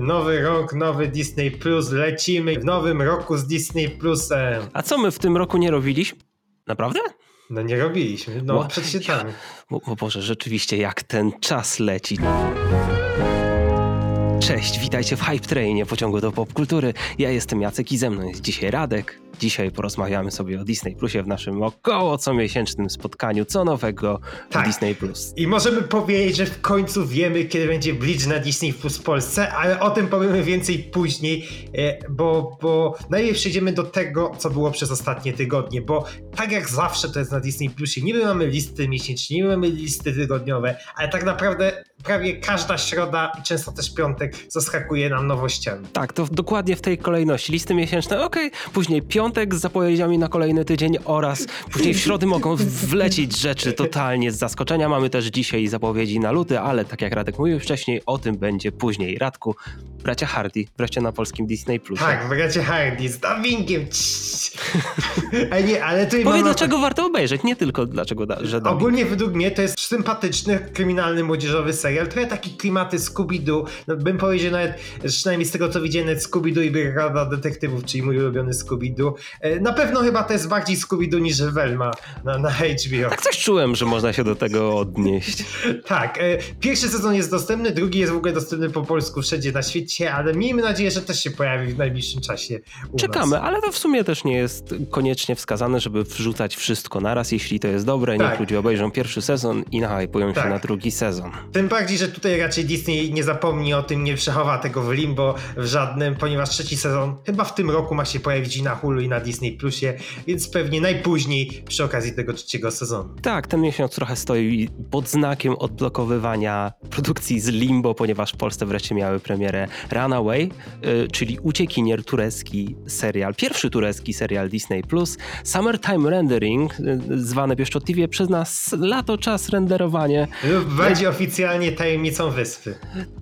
Nowy rok, nowy Disney Plus, lecimy w nowym roku z Disney Plusem. A co my w tym roku nie robiliśmy? Naprawdę? No nie robiliśmy, no Bo- przed świętami. O, o Boże, rzeczywiście jak ten czas leci. Cześć, witajcie w Hype Trainie, pociągu do popkultury. Ja jestem Jacek i ze mną jest dzisiaj Radek. Dzisiaj porozmawiamy sobie o Disney Plusie w naszym około comiesięcznym spotkaniu co nowego Tak. w Disney Plus. I możemy powiedzieć, że w końcu wiemy, kiedy będzie Bleach na Disney Plus w Polsce, ale o tym powiemy więcej później, e, bo, bo najpierw przejdziemy do tego, co było przez ostatnie tygodnie, bo tak jak zawsze to jest na Disney Plusie, niby mamy listy miesięczne, niby mamy listy tygodniowe, ale tak naprawdę prawie każda środa i często też piątek zaskakuje nam nowościami. Tak, to dokładnie w tej kolejności. Listy miesięczne, okej, później piątek z zapowiedziami na kolejny tydzień oraz później w środę mogą wlecieć rzeczy totalnie z zaskoczenia. Mamy też dzisiaj zapowiedzi na luty, ale tak jak Radek mówił wcześniej, o tym będzie później. Radku, bracia Hardy, wreszcie na polskim Disney Plus. Tak, bracie Hardy z dubbingiem. Ale nie, ale tutaj Powiedz, dlaczego warto obejrzeć, nie tylko dlaczego, da, że da. Ogólnie według mnie to jest sympatyczny, kryminalny, młodzieżowy serial. Trochę taki klimaty Scooby-Doo. No, bym powiedział nawet, że przynajmniej z tego co widziałem, Scooby-Doo i Brygada Detektywów, czyli mój ulubiony Scooby-Doo. E, Na pewno chyba to jest bardziej Scooby-Doo niż Velma na, na HBO. Tak coś czułem, że można się do tego odnieść. Tak, e, pierwszy sezon jest dostępny, drugi jest w ogóle dostępny po polsku wszędzie na świecie, ale miejmy nadzieję, że też się pojawi w najbliższym czasie Czekamy, nas. ale to w sumie też nie jest koniecznie wskazane, żeby wrzucać wszystko naraz. Jeśli to jest dobre, Tak. niech ludzie obejrzą pierwszy sezon i nahypują Tak. się na drugi sezon. Tym bardziej, że tutaj raczej Disney nie zapomni o tym, nie przechowa tego w limbo w żadnym, ponieważ trzeci sezon chyba w tym roku ma się pojawić i na Hulu i na Disney Plusie, więc pewnie najpóźniej przy okazji tego trzeciego sezonu. Tak, ten miesiąc trochę stoi pod znakiem odblokowywania produkcji z Limbo, ponieważ w Polsce wreszcie miały premierę Runaway, y, czyli uciekinier turecki serial, pierwszy turecki serial Disney+, Summertime Rendering, y, zwane pieszczotliwie przez nas lato czas renderowanie, Lub będzie oficjalnie tajemnicą wyspy.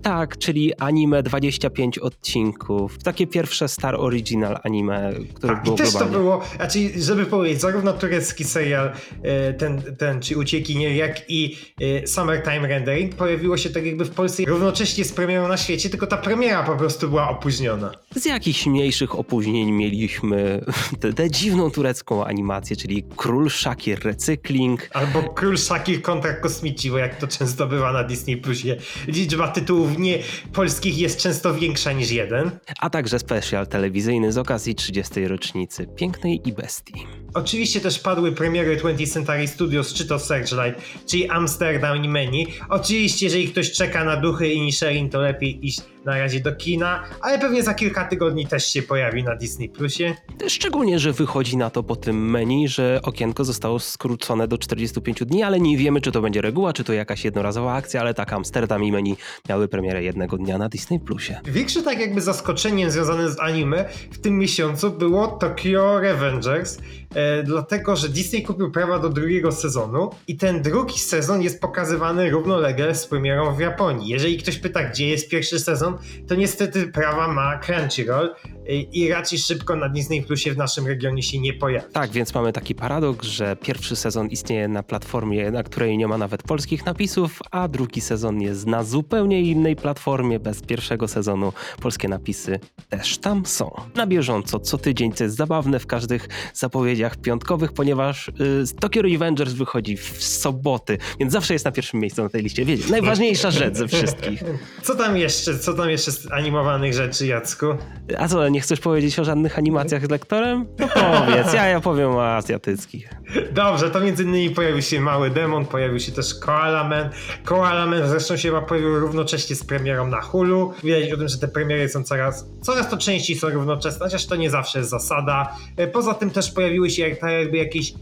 tak, czyli anime 25 odcinków, takie pierwsze Star Original anime, które Tak, było też to było, znaczy, żeby powiedzieć, zarówno turecki serial, e, ten, ten czy Uciekinier, jak i e, Summertime Rendering pojawiło się tak jakby w Polsce równocześnie z premierą na świecie, tylko ta premiera po prostu była opóźniona. Z jakichś mniejszych opóźnień mieliśmy tę dziwną turecką animację, czyli Król Shakir Recykling. Albo Król Shakir kontra kosmici, bo jak to często bywa na Disney Plusie, liczba tytułów nie polskich jest często większa niż jeden. a także specjal telewizyjny z okazji 30. rocznicy Pięknej i Bestii. Oczywiście też padły premiery 20th Century Studios, czy to Searchlight, czyli Amsterdam i Many. Oczywiście, jeżeli ktoś czeka na duchy i Nisherin, to lepiej iść na razie do kina, ale pewnie za kilka tygodni też się pojawi na Disney Plusie. Szczególnie, że wychodzi na to po tym menu, że okienko zostało skrócone do 45 dni, ale nie wiemy, czy to będzie reguła, czy to jakaś jednorazowa akcja, ale tak, Amsterdam i menu miały premierę jednego dnia na Disney Plusie. Większe tak jakby zaskoczeniem związane z anime w tym miesiącu było Tokyo Revengers, e, dlatego że Disney kupił prawa do drugiego sezonu i ten drugi sezon jest pokazywany równolegle z premierą w Japonii. Jeżeli ktoś pyta, gdzie jest pierwszy sezon, to niestety prawa ma Crunchyroll i raczej szybko na Disney Plusie w naszym regionie się nie pojawi. Tak, więc mamy taki paradoks, że pierwszy sezon istnieje na platformie, na której nie ma nawet polskich napisów, a drugi sezon jest na zupełnie innej platformie bez pierwszego sezonu. Polskie napisy też tam są. Na bieżąco, co tydzień, co jest zabawne w każdych zapowiedziach piątkowych, ponieważ y, Tokyo Revengers wychodzi w soboty, więc zawsze jest na pierwszym miejscu na tej liście. Wiecie, najważniejsza rzecz ze wszystkich. Co tam jeszcze, co tam jeszcze z animowanych rzeczy, Jacku? A co, nie chcesz powiedzieć o żadnych animacjach z lektorem? No powiedz, ja, ja powiem o azjatyckich. Dobrze, to między innymi pojawił się Mały Demon, pojawił się też Koala Man. Koala Man zresztą się chyba pojawił równocześnie z premierą na Hulu. Widać o tym, że te premiery są coraz, coraz to częściej są równoczesne, chociaż to nie zawsze jest zasada. E, Poza tym też pojawiły się jak, jakby jakieś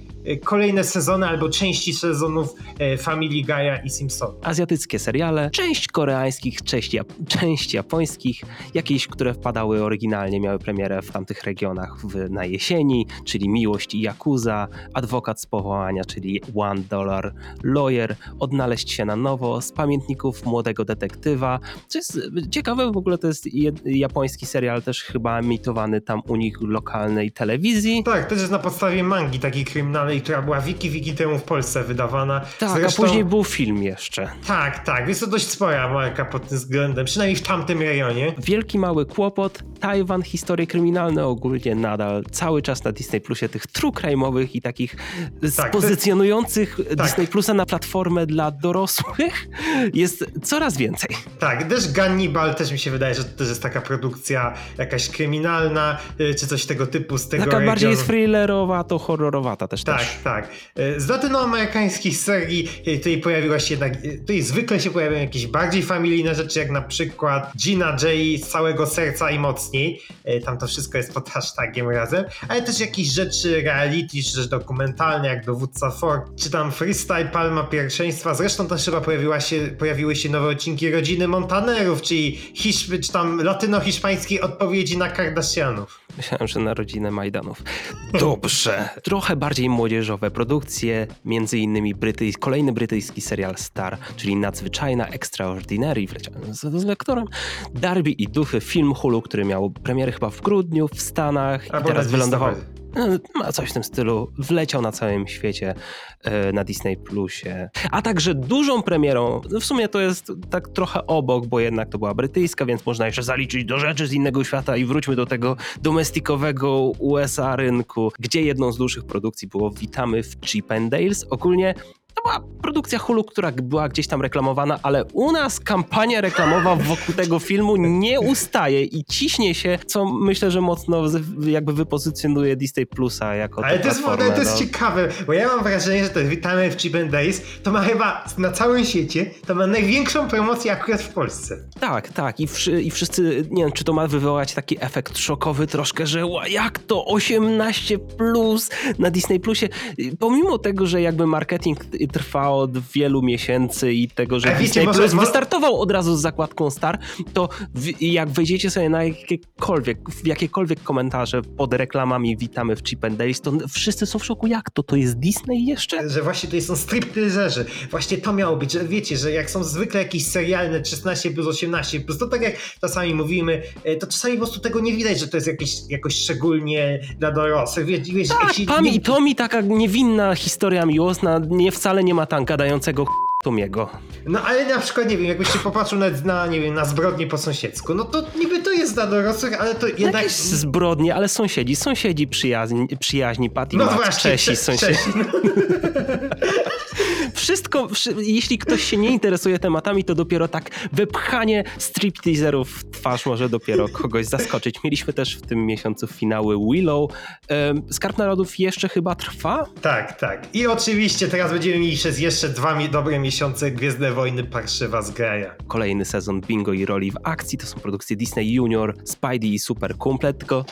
kolejne sezony albo części sezonów e, Family Guy'a i Simpsonów. azjatyckie seriale, część koreańskich, część, jap część japońskich, jakieś, które wpadały oryginalnie, miały premierę w tamtych regionach w, na jesieni, czyli Miłość i Yakuza, Adwokat z powołania, czyli One Dollar Lawyer, Odnaleźć się na nowo, z pamiętników Młodego Detektywa, co jest ciekawe, w ogóle to jest japoński serial też chyba emitowany tam u nich w lokalnej telewizji. Tak, też jest na podstawie mangi takiej kryminalnej która była wiki, wiki temu w Polsce wydawana. Tak, Zresztą, a później był film jeszcze. Tak, tak, jest to dość spora marka pod tym względem, przynajmniej w tamtym rejonie. Wielki mały kłopot, Tajwan, historie kryminalne ogólnie nadal cały czas na Disney Plusie tych true crime'owych i takich Tak, pozycjonujących tak. Disney Plusa na platformę dla dorosłych jest coraz więcej. Tak, też Gannibal też mi się wydaje, że to też jest taka produkcja jakaś kryminalna, y, czy coś tego typu z tego Taka regionu. bardziej thrillerowa, to horrorowata też Tak, też. tak. Y, Z latynoamerykańskich serii y, tutaj pojawiła się jednak, tutaj zwykle się pojawiają jakieś bardziej familijne rzeczy, jak na przykład Gina J z całego serca i mocniej. Tam to wszystko jest pod hashtagiem razem, ale też jakieś rzeczy reality, dokumentalne, jak Dowódca Ford, czy tam Freestyle Palma Pierwszeństwa. Zresztą też chyba pojawiła się, pojawiły się nowe odcinki Rodziny Montanerów, czyli hiszp, czy tam latyno-hiszpańskiej odpowiedzi na Kardashianów. Myślałem, że na rodzinę Majdanów. Dobrze. Trochę bardziej młodzieżowe produkcje, między innymi brytyj... kolejny brytyjski serial Star, czyli Nadzwyczajna Extraordinary, wleciałem z, z lektorem, Darby i Duchy, film Hulu, który miał premierę chyba w grudniu w Stanach i Albo teraz wylądował... listopadzie. E, Ma coś w tym stylu. Wleciał na całym świecie e, na Disney Plusie. A także dużą premierą, no w sumie to jest tak trochę obok, bo jednak to była brytyjska, więc można jeszcze zaliczyć do rzeczy z innego świata i wróćmy do tego domestikowego USA rynku, gdzie jedną z dłuższych produkcji było Witamy w Chip and Dales. Ogólnie to była produkcja Hulu, która była gdzieś tam reklamowana, ale u nas kampania reklamowa wokół tego filmu nie ustaje i ciśnie się, co myślę, że mocno jakby wypozycjonuje Disney Plusa jako Ale to jest, to jest no. ciekawe, bo ja mam wrażenie, że to Witamy w Chip Days to ma chyba na całym świecie, to ma największą promocję akurat w Polsce. Tak, tak. I, wszy, I wszyscy, nie wiem, czy to ma wywołać taki efekt szokowy troszkę, że jak to 18 plus na Disney Plusie. Y, Pomimo tego, że jakby marketing trwa od wielu miesięcy i tego, że A wiecie, Disney może- Plus mo- wystartował od razu z zakładką Star, to w, jak wejdziecie sobie na jakiekolwiek, w jakiekolwiek komentarze pod reklamami witamy w Chip and Dales, to wszyscy są w szoku. Jak to? To jest Disney jeszcze? Że właśnie to są stripteaserzy. Właśnie to miało być, że wiecie, że jak są zwykle jakieś serialne 16 plus 18 plus, to tak jak czasami mówimy, e, to czasami po prostu tego nie widać, że to jest jakieś, jakoś szczególnie dla dorosłych. Wiesz, wiesz, Tak, jeśli Pam, nie- i to mi taka niewinna historia miłosna, nie wcale nie ma tam gadającego Tomiego. No ale na przykład, nie wiem, jakbyś się popatrzył na, na, nie wiem, na zbrodnie po sąsiedzku, no to niby to jest dla dorosłych, ale to jednak... Jakieś zbrodnie, ale sąsiedzi, sąsiedzi przyjaźni, przyjaźni Patty No właśnie, Czesi, Cze- sąsiedzi. Wszystko, wszy- jeśli ktoś się nie interesuje tematami, to dopiero tak wypchanie stripteaserów w twarz może dopiero kogoś zaskoczyć. Mieliśmy też w tym miesiącu finały Willow. Skarb Narodów jeszcze chyba trwa? Tak, tak. I oczywiście teraz będziemy mieli przez jeszcze dwa dobre miesiące Gwiezdne Wojny Parszywa zgraja. Kolejny sezon Bingo i Roli w akcji. To są produkcje Disney Junior, Spidey i Super Kumple, tylko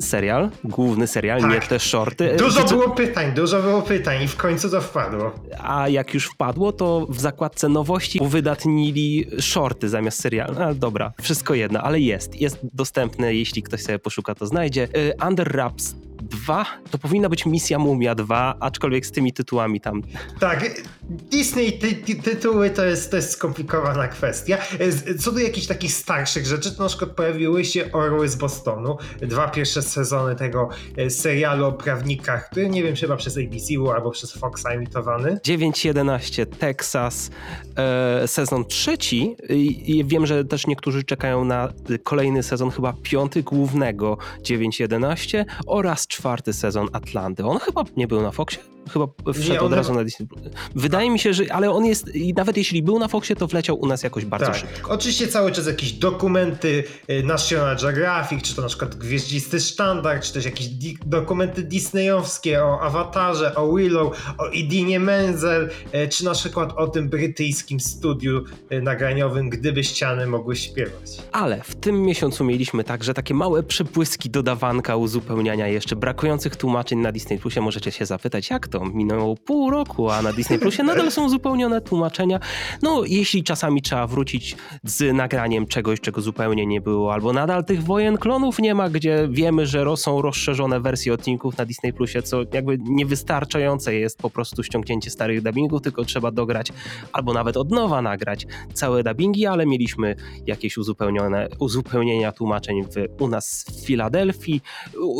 serial, główny serial, Tak. nie te shorty. Dużo było pytań, dużo było pytań i w końcu to wpadło. A jak już wpadło, to w zakładce nowości uwydatnili shorty zamiast serialu. A, dobra, wszystko jedno, ale jest. Jest dostępne, jeśli ktoś sobie poszuka, to znajdzie. Y, Under Wraps 2 to powinna być Misja Mumia 2, aczkolwiek z tymi tytułami tam. Tak, Disney ty, ty, tytuły to jest, to jest skomplikowana kwestia. Co do jakichś takich starszych rzeczy, to na przykład pojawiły się Orły z Bostonu. Dwa pierwsze sezony tego e, serialu o prawnikach, który nie wiem, chyba przez ABC był albo przez Foxa emitowany. 9-11 Texas, e, sezon trzeci. I, wiem, że też niektórzy czekają na kolejny sezon, chyba piąty głównego 9-11 oraz czwarty sezon Atlanty. On chyba nie był na Foxie? Chyba wszedł Nie, od razu chyba- na Disney. Wydaje mi się, że ale on jest, i nawet jeśli był na Foxie, to wleciał u nas jakoś bardzo Tak. szybko. Oczywiście cały czas jakieś dokumenty y, National Geographic, czy to na przykład Gwieździsty Sztandar, czy też jakieś di- dokumenty disneyowskie o Awatarze, o Willow, o Idinie Menzel, y, czy na przykład o tym brytyjskim studiu y, nagraniowym Gdyby ściany mogły śpiewać. Ale w tym miesiącu mieliśmy także takie małe przepłyski dodawanka, uzupełniania jeszcze brakujących tłumaczeń na Disney Plusie. Możecie się zapytać, jak to? Minęło pół roku, a na Disney Plusie nadal są uzupełnione tłumaczenia. No, jeśli czasami trzeba wrócić z nagraniem czegoś, czego zupełnie nie było, albo nadal tych wojen klonów nie ma, gdzie wiemy, że są rozszerzone wersje odcinków na Disney Plusie, co jakby niewystarczające jest po prostu ściągnięcie starych dubbingów, tylko trzeba dograć albo nawet od nowa nagrać całe dubbingi, ale mieliśmy jakieś uzupełnione, uzupełnienia tłumaczeń w, u nas w Filadelfii.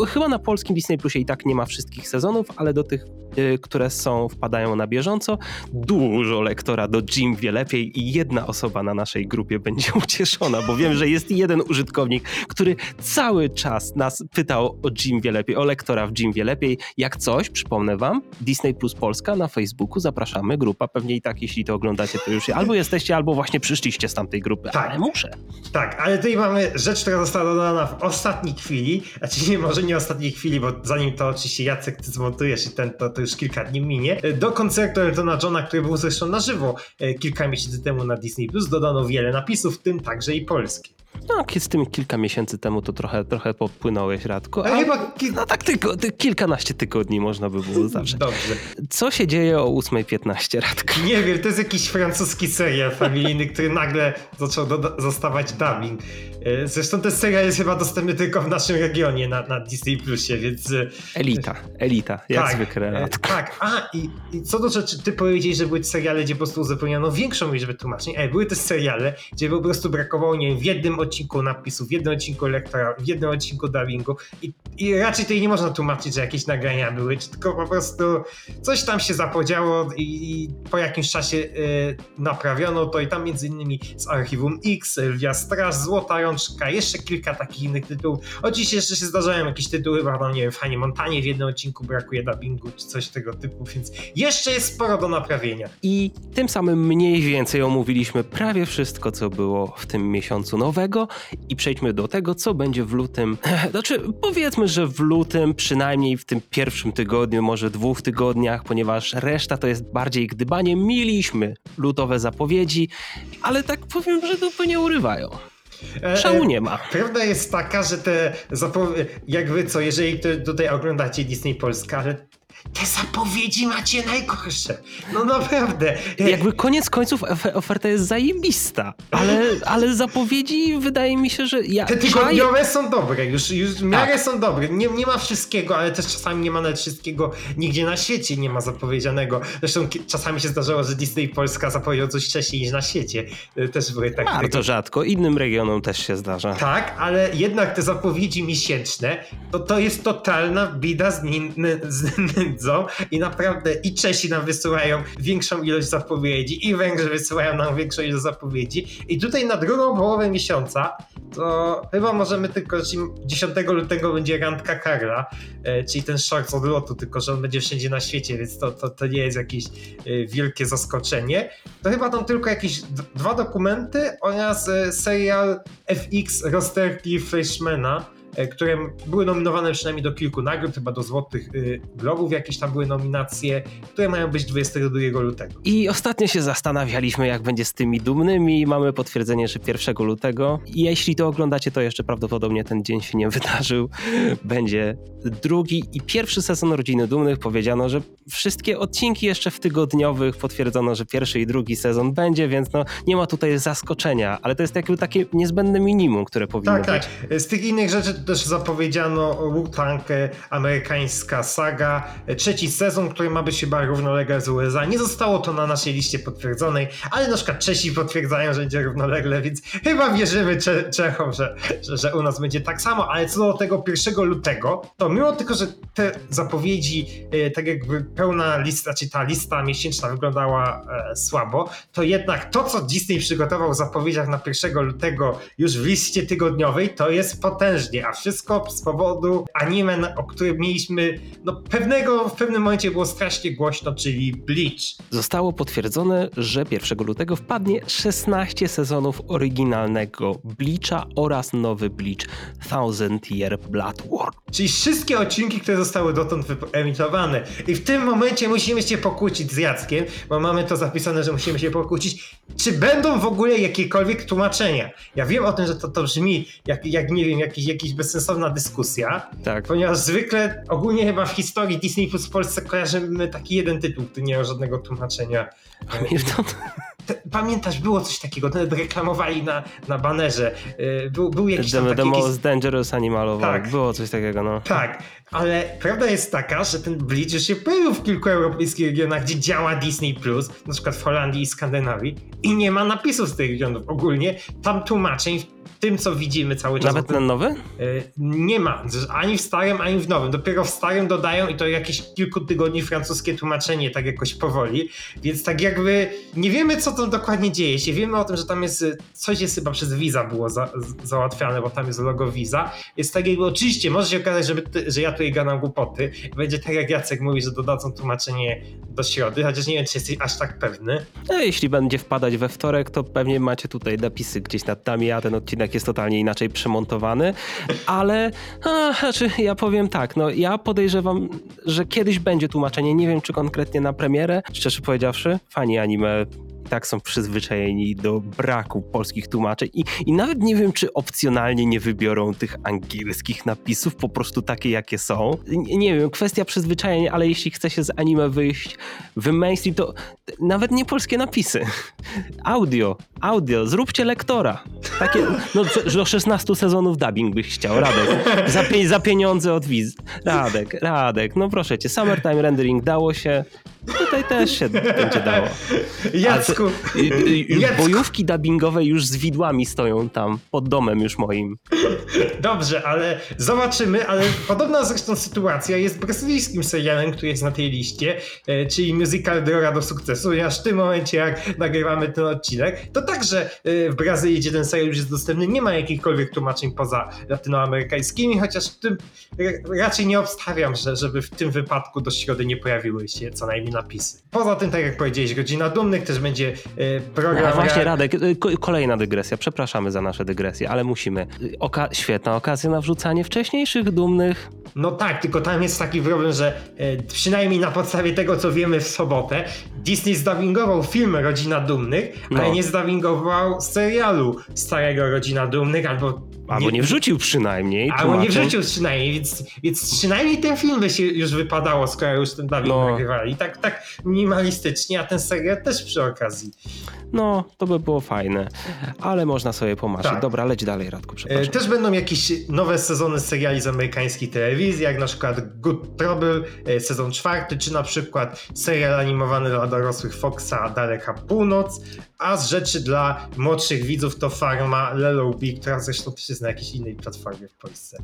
Chyba na polskim Disney Plusie i tak nie ma wszystkich sezonów, ale do tych y, które są, wpadają na bieżąco. Dużo lektora do Jim wie lepiej i jedna osoba na naszej grupie będzie ucieszona, bo wiem, że jest jeden użytkownik, który cały czas nas pytał o Jim wie lepiej, o lektora w Jim wie lepiej. Jak coś, przypomnę wam, Disney Plus Polska na Facebooku, zapraszamy, grupa, pewnie i tak, jeśli to oglądacie, to już albo jesteście, albo właśnie przyszliście z tamtej grupy, Tak. ale muszę. Tak, ale tutaj mamy rzecz, która została dodana w ostatniej chwili, znaczy nie, może nie ostatniej chwili, bo zanim to oczywiście Jacek ty zmontujesz i ten, to, to już kilka dni minie. Do koncertu Eltona Johna, który był zresztą na żywo e, kilka miesięcy temu na Disney+, Plus, dodano wiele napisów, w tym także i polskie. No, z tym kilka miesięcy temu to trochę, trochę popłynąłeś, Radko. Ale chyba no tak tylko, ty, kilkanaście tygodni można by było zawsze. Dobrze. Co się dzieje o 8.15, Radko? Nie wiem, to jest jakiś francuski serial familijny, który nagle zaczął doda- zostawać dubbing. E, Zresztą ten serial jest chyba dostępny tylko w naszym regionie na, na Disney Plusie, więc... e, Elita, elita, jak tak, zwykle, e, Radko. Tak, a i, i co do rzeczy, ty powiedziałeś, że były seriale, gdzie po prostu uzupełniono większą liczbę tłumaczeń, ale były też seriale, gdzie po prostu brakowało, nie wiem, w jednym odcinku napisu, w jednym odcinku lektora, w jednym odcinku dubbingu i, i raczej tutaj nie można tłumaczyć, że jakieś nagrania były, tylko po prostu coś tam się zapodziało i, i po jakimś czasie e, naprawiono to i tam między innymi z Archiwum X, Lwia Straż, Złota Rączka, jeszcze kilka takich innych tytułów. Oczywiście jeszcze się zdarzają jakieś tytuły, bo tam, nie wiem, w Hanie Montanie w jednym odcinku brakuje dubbingu, czy coś tego typu, więc jeszcze jest sporo do naprawienia. I tym samym mniej więcej omówiliśmy prawie wszystko, co było w tym miesiącu nowego i przejdźmy do tego, co będzie w lutym. Znaczy, powiedzmy, że w lutym, przynajmniej w tym pierwszym tygodniu, może dwóch tygodniach, ponieważ reszta to jest bardziej gdybanie. Mieliśmy lutowe zapowiedzi, ale tak powiem, że dupy nie urywają. E, Szału e, nie ma. Prawda jest taka, że te zapowiedzi, jak wy co, jeżeli tutaj oglądacie Disney Polska, ale te zapowiedzi macie najgorsze. No naprawdę. Jakby koniec końców ofe- oferta jest zajebista, ale, ale zapowiedzi wydaje mi się, że ja Te tygodniowe są dobre, już, już w miarę Tak. są dobre. Nie, nie ma wszystkiego, ale też czasami nie ma nawet wszystkiego, nigdzie na świecie nie ma zapowiedzianego. Zresztą czasami się zdarzało, że Disney Polska zapowiedział coś wcześniej niż na świecie. E, Też były takie. Bardzo rzadko, innym regionom też się zdarza. Tak, ale jednak te zapowiedzi miesięczne, to to jest totalna bida z, nin, z i naprawdę i Czesi nam wysyłają większą ilość zapowiedzi i Węgrzy wysyłają nam większą ilość zapowiedzi i tutaj na drugą połowę miesiąca to chyba możemy tylko, czyli 10 lutego będzie randka Karla, e, czyli ten short z odlotu, tylko że on będzie wszędzie na świecie, więc to, to, to nie jest jakieś e, wielkie zaskoczenie. To chyba tam tylko jakieś dwa dokumenty oraz e, serial FX rozterki Freshmana, które były nominowane przynajmniej do kilku nagród, chyba do Złotych y, Globów jakieś tam były nominacje, które mają być 22 lutego. I ostatnio się zastanawialiśmy, jak będzie z tymi dumnymi. Mamy potwierdzenie, że 1 lutego. Jeśli to oglądacie, to jeszcze prawdopodobnie ten dzień się nie wydarzył. Będzie drugi i pierwszy sezon Rodziny Dumnych. Powiedziano, że wszystkie odcinki jeszcze w tygodniowych potwierdzono, że pierwszy i drugi sezon będzie, więc no nie ma tutaj zaskoczenia, ale to jest jakby takie niezbędne minimum, które powinno Tak, być. tak. Z tych innych rzeczy też zapowiedziano Wu-Tang, amerykańska saga, trzeci sezon, który ma być chyba równolegle z USA. Nie zostało to na naszej liście potwierdzonej, ale na przykład Czesi potwierdzają, że będzie równolegle, więc chyba wierzymy Cze Czechom, że, że, że u nas będzie tak samo, ale co do tego 1 lutego, to mimo tylko, że te zapowiedzi, e, tak jakby pełna lista, czy ta lista miesięczna wyglądała e, słabo, to jednak to, co Disney przygotował w zapowiedziach na 1 lutego już w liście tygodniowej, to jest potężnie, a wszystko z powodu anime, o którym mieliśmy, no pewnego, w pewnym momencie było strasznie głośno, czyli Bleach. Zostało potwierdzone, że 1 lutego wpadnie 16 sezonów oryginalnego Bleacha oraz nowy Bleach Thousand Year Blood War. Czyli wszystkie odcinki, które zostały dotąd wyemitowane. I w tym momencie musimy się pokłócić z Jackiem, bo mamy to zapisane, że musimy się pokłócić, czy będą w ogóle jakiekolwiek tłumaczenia. Ja wiem o tym, że to, to brzmi jak, jak nie wiem, jakiś, jakiś bezsensowna dyskusja, Tak. ponieważ zwykle, ogólnie chyba w historii Disney Plus w Polsce kojarzymy taki jeden tytuł, który nie ma żadnego tłumaczenia. Te, pamiętasz, było coś takiego, nawet reklamowali na, na banerze. Y, Był, był jakiś tam The, taki, the Most Dangerous Animal. Tak. Było coś takiego, no. Tak, ale prawda jest taka, że ten Bleach już się pojawił w kilku europejskich regionach, gdzie działa Disney+, na przykład w Holandii i Skandynawii i nie ma napisów z tych regionów. Ogólnie tam tłumaczeń w tym, co widzimy cały czas. Nawet ten nowy? y, nie ma, ani w starym, ani w nowym. Dopiero w starym dodają i to jakieś kilku tygodni francuskie tłumaczenie, tak jakoś powoli. Więc tak jakby nie wiemy, co tam dokładnie dzieje się. Wiemy o tym, że tam jest y, coś jest chyba przez Visa było za, załatwiane, bo tam jest logo Visa. Jest tak jakby, oczywiście może się okazać, że, my, ty- że ja tutaj gadam głupoty. Będzie tak jak Jacek mówi, że dodadzą tłumaczenie do środy, chociaż nie wiem, czy jesteś aż tak pewny. No, jeśli będzie wpadać we wtorek, to pewnie macie tutaj napisy gdzieś nad nami, a ten odcinek jest totalnie inaczej przemontowany, ale a, znaczy ja powiem tak, no ja podejrzewam, że kiedyś będzie tłumaczenie, nie wiem czy konkretnie na premierę, szczerze powiedziawszy, fani anime i tak są przyzwyczajeni do braku polskich tłumaczeń i, i nawet nie wiem, czy opcjonalnie nie wybiorą tych angielskich napisów, po prostu takie, jakie są. Nie, nie wiem, kwestia przyzwyczajenia, ale jeśli chce się z anime wyjść w mainstream, to nawet nie polskie napisy. Audio, audio, zróbcie lektora. Takie, no do 16 sezonów dubbing byś chciał, Radek. Za, pie, za pieniądze od wiz. Radek, Radek, no proszę cię, Summertime Rendering dało się, tutaj też się będzie dało. Jacku, Jacku. Bojówki dubbingowe już z widłami stoją tam, pod domem już moim. Dobrze, ale zobaczymy, ale podobna zresztą sytuacja jest brazylijskim serialem, który jest na tej liście, e, czyli musical Droga do sukcesu, ponieważ w tym momencie, jak nagrywamy ten odcinek, to także e, w Brazylii, gdzie ten serial już jest dostępny, nie ma jakichkolwiek tłumaczeń poza latynoamerykańskimi, chociaż w tym ra- raczej nie obstawiam, że, żeby w tym wypadku do środy nie pojawiły się co najmniej napisy. Poza tym, tak jak powiedziałeś, Godzina Dumnych też będzie e, program... A właśnie Radek, ko- kolejna dygresja, przepraszamy za nasze dygresje, ale musimy. Y, Oka świetna okazja na wrzucanie wcześniejszych, dumnych. No tak, tylko tam jest taki problem, że e, przynajmniej na podstawie tego, co wiemy w sobotę, Disney zdubbingował film Rodzina Dumnych, No. ale nie zdubbingował serialu starego Rodzina Dumnych, albo Albo nie wrzucił przynajmniej. Albo nie tłumacząc- wrzucił przynajmniej, więc, więc przynajmniej ten film by się już wypadało, skoro już ten dubbing No. nagrywali. Tak, tak minimalistycznie, a ten serial też przy okazji. No, to by było fajne, ale można sobie pomarzyć. Tak. Dobra, leć dalej, Radku, E, przepraszam. Też będą jakieś nowe sezony seriali z amerykańskiej telewizji, jak na przykład Good Trouble, e, sezon czwarty, czy na przykład serial animowany dla dorosłych Foxa Daleka Północ, a z rzeczy dla młodszych widzów to Farma Leloubi, która zresztą też jest na jakiejś innej platformie w Polsce.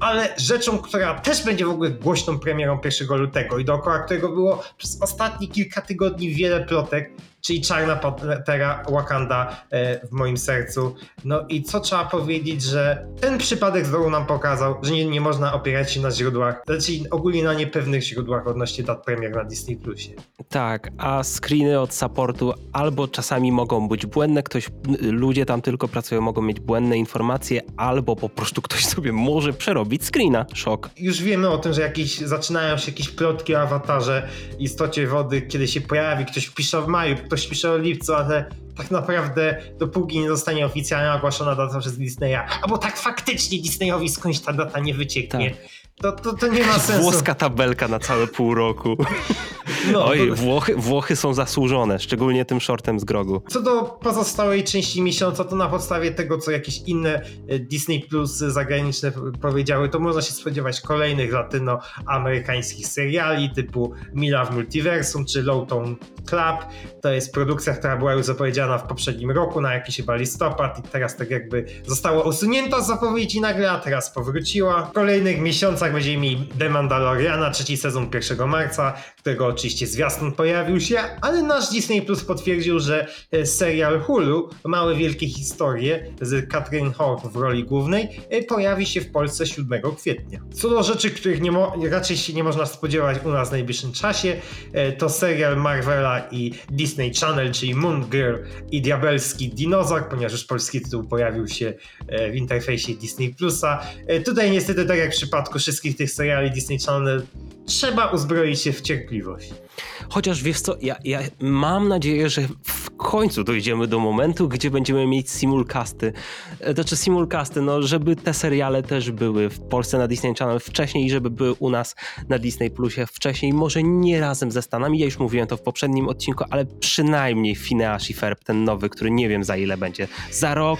Ale rzeczą, która też będzie w ogóle głośną premierą 1 lutego i dookoła którego było przez ostatnie kilka tygodni wiele plotek, czyli Czarna Pantera Wakanda e, w moim sercu. No i co trzeba powiedzieć, że ten przypadek znowu nam pokazał, że nie, nie można opierać się na źródłach, znaczy ogólnie na niepewnych źródłach odnośnie dat premier na Disney Plusie. Tak, a screeny od supportu albo czasami mogą być błędne, ktoś, ludzie tam tylko pracują, mogą mieć błędne informacje, albo po prostu ktoś sobie może przerobić screena. Szok. Już wiemy o tym, że jakieś, zaczynają się jakieś plotki o awatarze istocie wody, kiedy się pojawi, ktoś pisze w maju, ktoś pisze o lipcu, ale tak naprawdę dopóki nie zostanie oficjalnie ogłoszona data przez Disneya, albo tak faktycznie Disneyowi skądś ta data nie wycieknie, to, to, to nie ma sensu. Włoska tabelka na całe pół roku. No, Oj, to- Włochy, Włochy są zasłużone, szczególnie tym shortem z grogu. Co do pozostałej części miesiąca, to na podstawie tego, co jakieś inne e, Disney Plus zagraniczne powiedziały, to można się spodziewać kolejnych latynoamerykańskich seriali typu Mila w Multiversum czy Lowtown Club. To jest produkcja, która była już zapowiedziana w poprzednim roku na jakiś chyba listopad i teraz tak jakby została usunięta z zapowiedzi nagle, a teraz powróciła. W kolejnych miesiącach będziemy mieli The Mandaloriana, trzeci sezon 1 marca, którego oczywiście zwiastun pojawił się, ale nasz Disney Plus potwierdził, że e, serial Hulu, Małe Wielkie Historie z Katrin Hawk w roli głównej, e, pojawi się w Polsce 7 kwietnia. Co do rzeczy, których nie mo- raczej się nie można spodziewać u nas w najbliższym czasie, e, to serial Marvela i Disney Channel, czyli Moon Girl i Diabelski Dinozaur, ponieważ już polski tytuł pojawił się w interfejsie Disney Plusa. Tutaj niestety, tak jak w przypadku wszystkich tych seriali Disney Channel, trzeba uzbroić się w cierpliwość. Chociaż wiesz co, ja, ja mam nadzieję, że końcu dojdziemy do momentu, gdzie będziemy mieć simulcasty e, to czy simulcasty, no żeby te seriale też były w Polsce na Disney Channel wcześniej i żeby były u nas na Disney Plusie wcześniej, może nie razem ze Stanami, ja już mówiłem to w poprzednim odcinku, ale przynajmniej Phineas i Ferb, ten nowy, który nie wiem za ile będzie, za rok,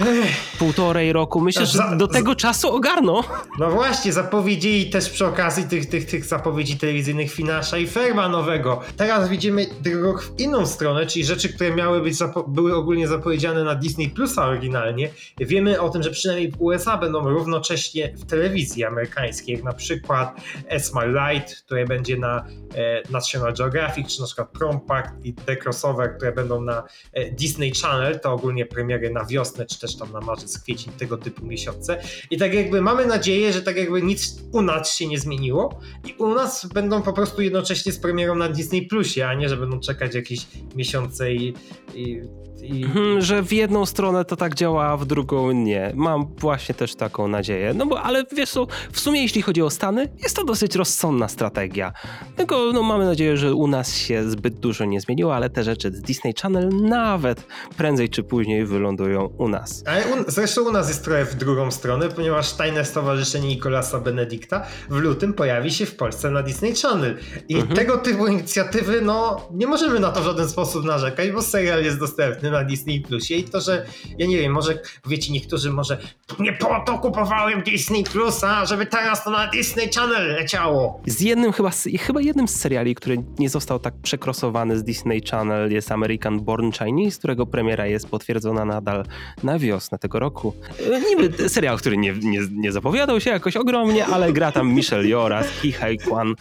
półtorej roku, myślę, że Za- do za- tego czasu ogarną. No właśnie, zapowiedzieli też przy okazji tych, tych, tych zapowiedzi telewizyjnych Finasza i Ferba nowego. Teraz widzimy krok w inną stronę, czyli rzeczy, które miały być zapo- były ogólnie zapowiedziane na Disney Plusa oryginalnie. Wiemy o tym, że przynajmniej w USA będą równocześnie w telewizji amerykańskiej, jak na przykład As My Light, które będzie na e, National Geographic, czy na przykład Prompact i The Crossover, które będą na e, Disney Channel, to ogólnie premiery na wiosnę, czy też tam na marzec, kwiecień, tego typu miesiące. I tak jakby mamy nadzieję, że tak jakby nic u nas się nie zmieniło i u nas będą po prostu jednocześnie z premierą na Disney Plusie, a nie, że będą czekać jakieś miesiące i... i, i... Mhm, że w jedną stronę to tak działa, a w drugą nie. Mam właśnie też taką nadzieję. No bo, ale wiesz co, w sumie jeśli chodzi o Stany, jest to dosyć rozsądna strategia. Tylko no, mamy nadzieję, że u nas się zbyt dużo nie zmieniło, ale te rzeczy z Disney Channel nawet prędzej czy później wylądują u nas. Ale u, zresztą u nas jest trochę w drugą stronę, ponieważ Tajne Stowarzyszenie Nikolasa Benedykta w lutym pojawi się w Polsce na Disney Channel. I Mhm. tego typu inicjatywy, no nie możemy na to w żaden sposób narzekać, bo serial jest dostępny na Disney Plusie i to, że ja nie wiem, może wiecie, niektórzy może nie po to kupowałem Disney Plusa, żeby teraz to na Disney Channel leciało. Z jednym chyba, chyba jednym z seriali, który nie został tak przekrosowany z Disney Channel jest American Born Chinese, którego premiera jest potwierdzona nadal na wiosnę tego roku. E, Niby serial, który nie, nie, nie zapowiadał się jakoś ogromnie, ale gra tam Michelle Yeoh oraz Ki Hai Kwan.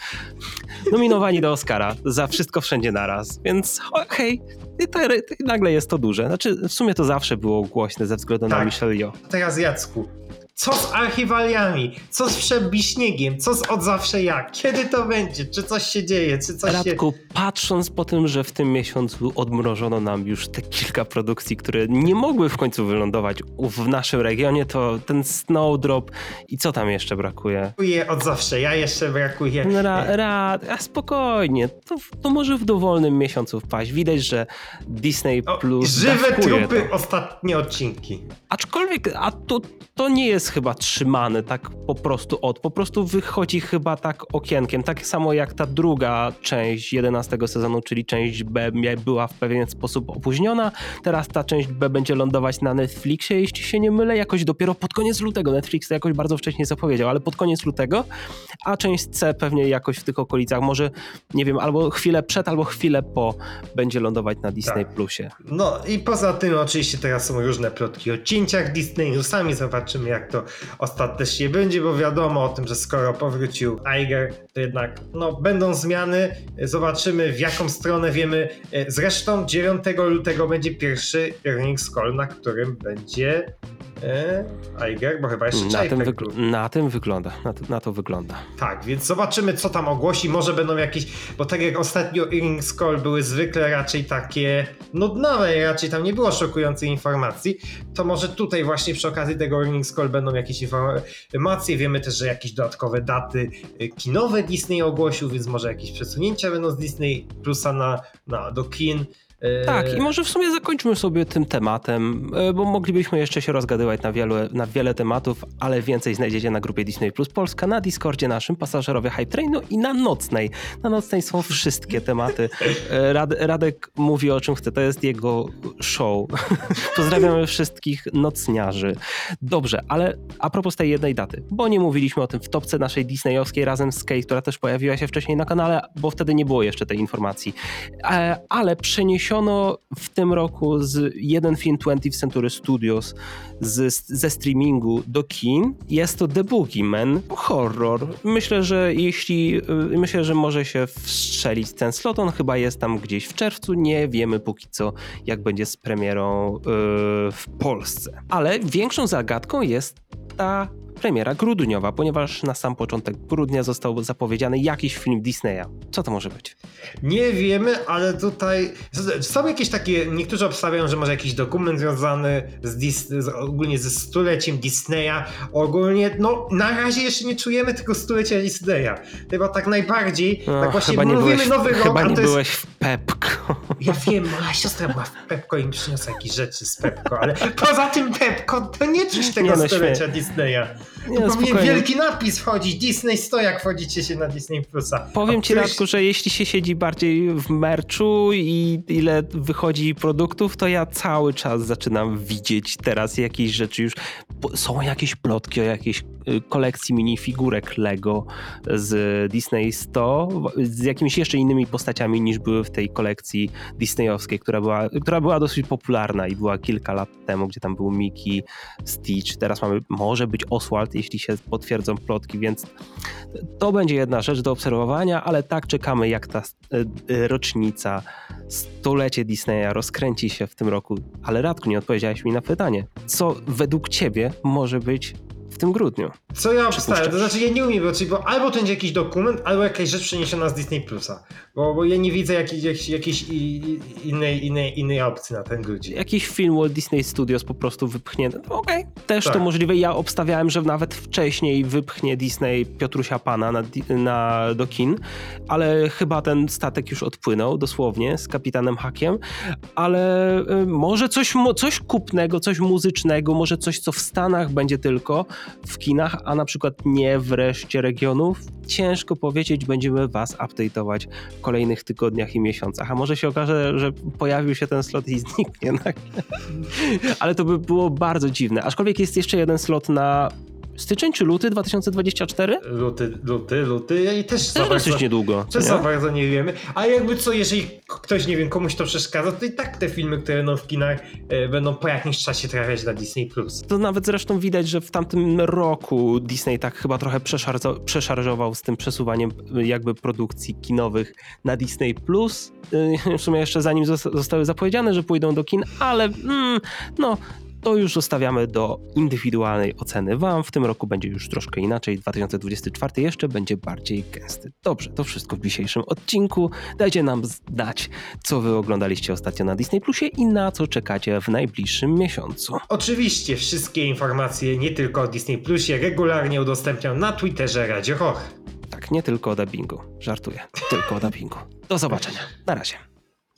Nominowani do Oscara za wszystko wszędzie naraz, więc okej, i to, nagle jest to duże. Znaczy w sumie to zawsze było głośne ze względu na Tak. Michelle Yeoh. Teraz Jacku, co z archiwaliami? Co z przebiśniegiem? Co z od zawsze jak? Kiedy to będzie? Czy coś się dzieje? Czy coś się... Radku, patrząc po tym, że w tym miesiącu odmrożono nam już te kilka produkcji, które nie mogły w końcu wylądować w naszym regionie, to ten Snowdrop i co tam jeszcze brakuje? brakuje od zawsze, ja jeszcze brakuje. No Ra, ra, a spokojnie, to, to może w dowolnym miesiącu wpaść. Widać, że Disney O, Plus żywe trupy, to. ostatnie odcinki. Aczkolwiek, a to, to nie jest chyba trzymane tak po prostu od, po prostu wychodzi chyba tak okienkiem, tak samo jak ta druga część 11 sezonu, czyli część B była w pewien sposób opóźniona, teraz ta część B będzie lądować na Netflixie, jeśli się nie mylę, jakoś dopiero pod koniec lutego, Netflix to jakoś bardzo wcześnie zapowiedział, ale pod koniec lutego, a część C pewnie jakoś w tych okolicach, może nie wiem, albo chwilę przed, albo chwilę po będzie lądować na Disney Tak. Plusie. No i poza tym oczywiście teraz są różne plotki o cięciach Disneyu, sami zobaczymy jak to ostatecznie będzie, bo wiadomo o tym, że skoro powrócił Iger, to jednak no, będą zmiany, zobaczymy w jaką stronę wiemy. Zresztą 9 lutego będzie pierwszy earnings call, na którym będzie e, Iger, bo chyba jeszcze Na tym, wygl- na tym wygląda, na to, na to wygląda. Tak, więc zobaczymy, co tam ogłosi. Może będą jakieś, bo tak jak ostatnio Earnings Call były zwykle raczej takie nudnawe, raczej tam nie było szokujących informacji, to może tutaj właśnie przy okazji tego Earnings Call będą jakieś informacje. Wiemy też, że jakieś dodatkowe daty y, kinowe Disney ogłosił, więc może jakieś przesunięcia będą z Disney Plusa na, na, do kin. Tak, i może w sumie zakończmy sobie tym tematem, e, bo moglibyśmy jeszcze się rozgadywać na, wielu, na wiele tematów, ale więcej znajdziecie na grupie Disney Plus Polska, na Discordzie naszym, pasażerowie Hype Trainu i na Nocnej. Na Nocnej są wszystkie tematy. E, Rad, Radek mówi o czym chce, to jest jego show. Pozdrawiamy wszystkich nocniarzy. Dobrze, ale a propos tej jednej daty, bo nie mówiliśmy o tym w topce naszej disneyowskiej razem z Kate, która też pojawiła się wcześniej na kanale, bo wtedy nie było jeszcze tej informacji. E, ale w tym roku z jeden film 20th Century Studios z, ze streamingu do kin. Jest to The Boogeyman, horror. Myślę, że jeśli, y, myślę, że może się wstrzelić ten slot, on chyba jest tam gdzieś w czerwcu, nie wiemy póki co jak będzie z premierą y, w Polsce. Ale większą zagadką jest ta premiera grudniowa, ponieważ na sam początek grudnia został zapowiedziany jakiś film Disneya. Co to może być? Nie wiemy, ale tutaj są jakieś takie, niektórzy obstawiają, że może jakiś dokument związany z, Dis, z ogólnie ze stuleciem Disneya. Ogólnie, no na razie jeszcze nie czujemy tego stulecia Disneya. Chyba tak najbardziej, No, tak właśnie mówimy byłeś, nowy rok, chyba nie to jest... byłeś w Pepko. Ja wiem, moja siostra była w Pepko i mi przyniosła jakieś rzeczy z Pepko, ale poza tym Pepko to nie czuć tego Nie no, stulecia Disneya. Nie, no, powinien wielki napis wchodzić, Disney 100 jak wchodzicie się na Disney Plusa. Powiem ci, Radku, że jeśli się siedzi bardziej w merczu i ile wychodzi produktów, to ja cały czas zaczynam widzieć teraz jakieś rzeczy już. Są jakieś plotki o jakiejś kolekcji minifigurek Lego z Disney 100, z jakimiś jeszcze innymi postaciami niż były w tej kolekcji disneyowskiej, która była, która była dosyć popularna i była kilka lat temu, gdzie tam był Mickey, Stitch, teraz mamy, może być Oswald, jeśli się potwierdzą plotki, więc to będzie jedna rzecz do obserwowania, ale tak czekamy, jak ta e, e, rocznica, stulecie Disneya rozkręci się w tym roku. Ale Radku, nie odpowiedziałeś mi na pytanie. Co według ciebie może być w tym grudniu? Co ja obstawiam? To znaczy ja nie umiem, bo, czyli, bo albo to będzie jakiś dokument, albo jakaś rzecz przeniesiona z Disney Plusa. Bo, bo ja nie widzę jakiejś, jakiejś, jakiejś innej, innej, innej opcji na ten grudzień. Jakiś film Walt Disney Studios po prostu wypchnięty. No Okej, też Tak. to możliwe. Ja obstawiałem, że nawet wcześniej wypchnie Disney Piotrusia Pana na, na, do kin, ale chyba ten statek już odpłynął dosłownie z kapitanem Hakiem, ale y, może coś, coś kupnego, coś muzycznego, może coś, co w Stanach będzie tylko w kinach, a na przykład nie w reszcie regionów. Ciężko powiedzieć, będziemy was update'ować w kolejnych tygodniach i miesiącach. A może się okaże, że pojawił się ten slot i zniknie. Ale to by było bardzo dziwne. Aczkolwiek jest jeszcze jeden slot na styczeń czy luty 2024? Luty, luty, luty i też za Też bardzo, niedługo. też nie? za bardzo nie wiemy. A jakby co, jeżeli ktoś, nie wiem, komuś to przeszkadza, to i tak te filmy, które będą w kinach, e, będą po jakimś czasie trafiać na Disney+. Plus. To nawet zresztą widać, że w tamtym roku Disney tak chyba trochę przeszarzo- przeszarżował z tym przesuwaniem y, jakby produkcji kinowych na Disney+. Plus. Y, W sumie jeszcze zanim zos- zostały zapowiedziane, że pójdą do kin, ale mm, no... To już zostawiamy do indywidualnej oceny Wam. W tym roku będzie już troszkę inaczej. 2024 jeszcze będzie bardziej gęsty. Dobrze, to wszystko w dzisiejszym odcinku. Dajcie nam znać, co Wy oglądaliście ostatnio na Disney Plusie i na co czekacie w najbliższym miesiącu. Oczywiście wszystkie informacje, nie tylko o Disney Plusie, regularnie udostępniam na Twitterze Radio Roch. Tak, nie tylko o dubbingu. Żartuję. Tylko o dubbingu. Do zobaczenia. Na razie.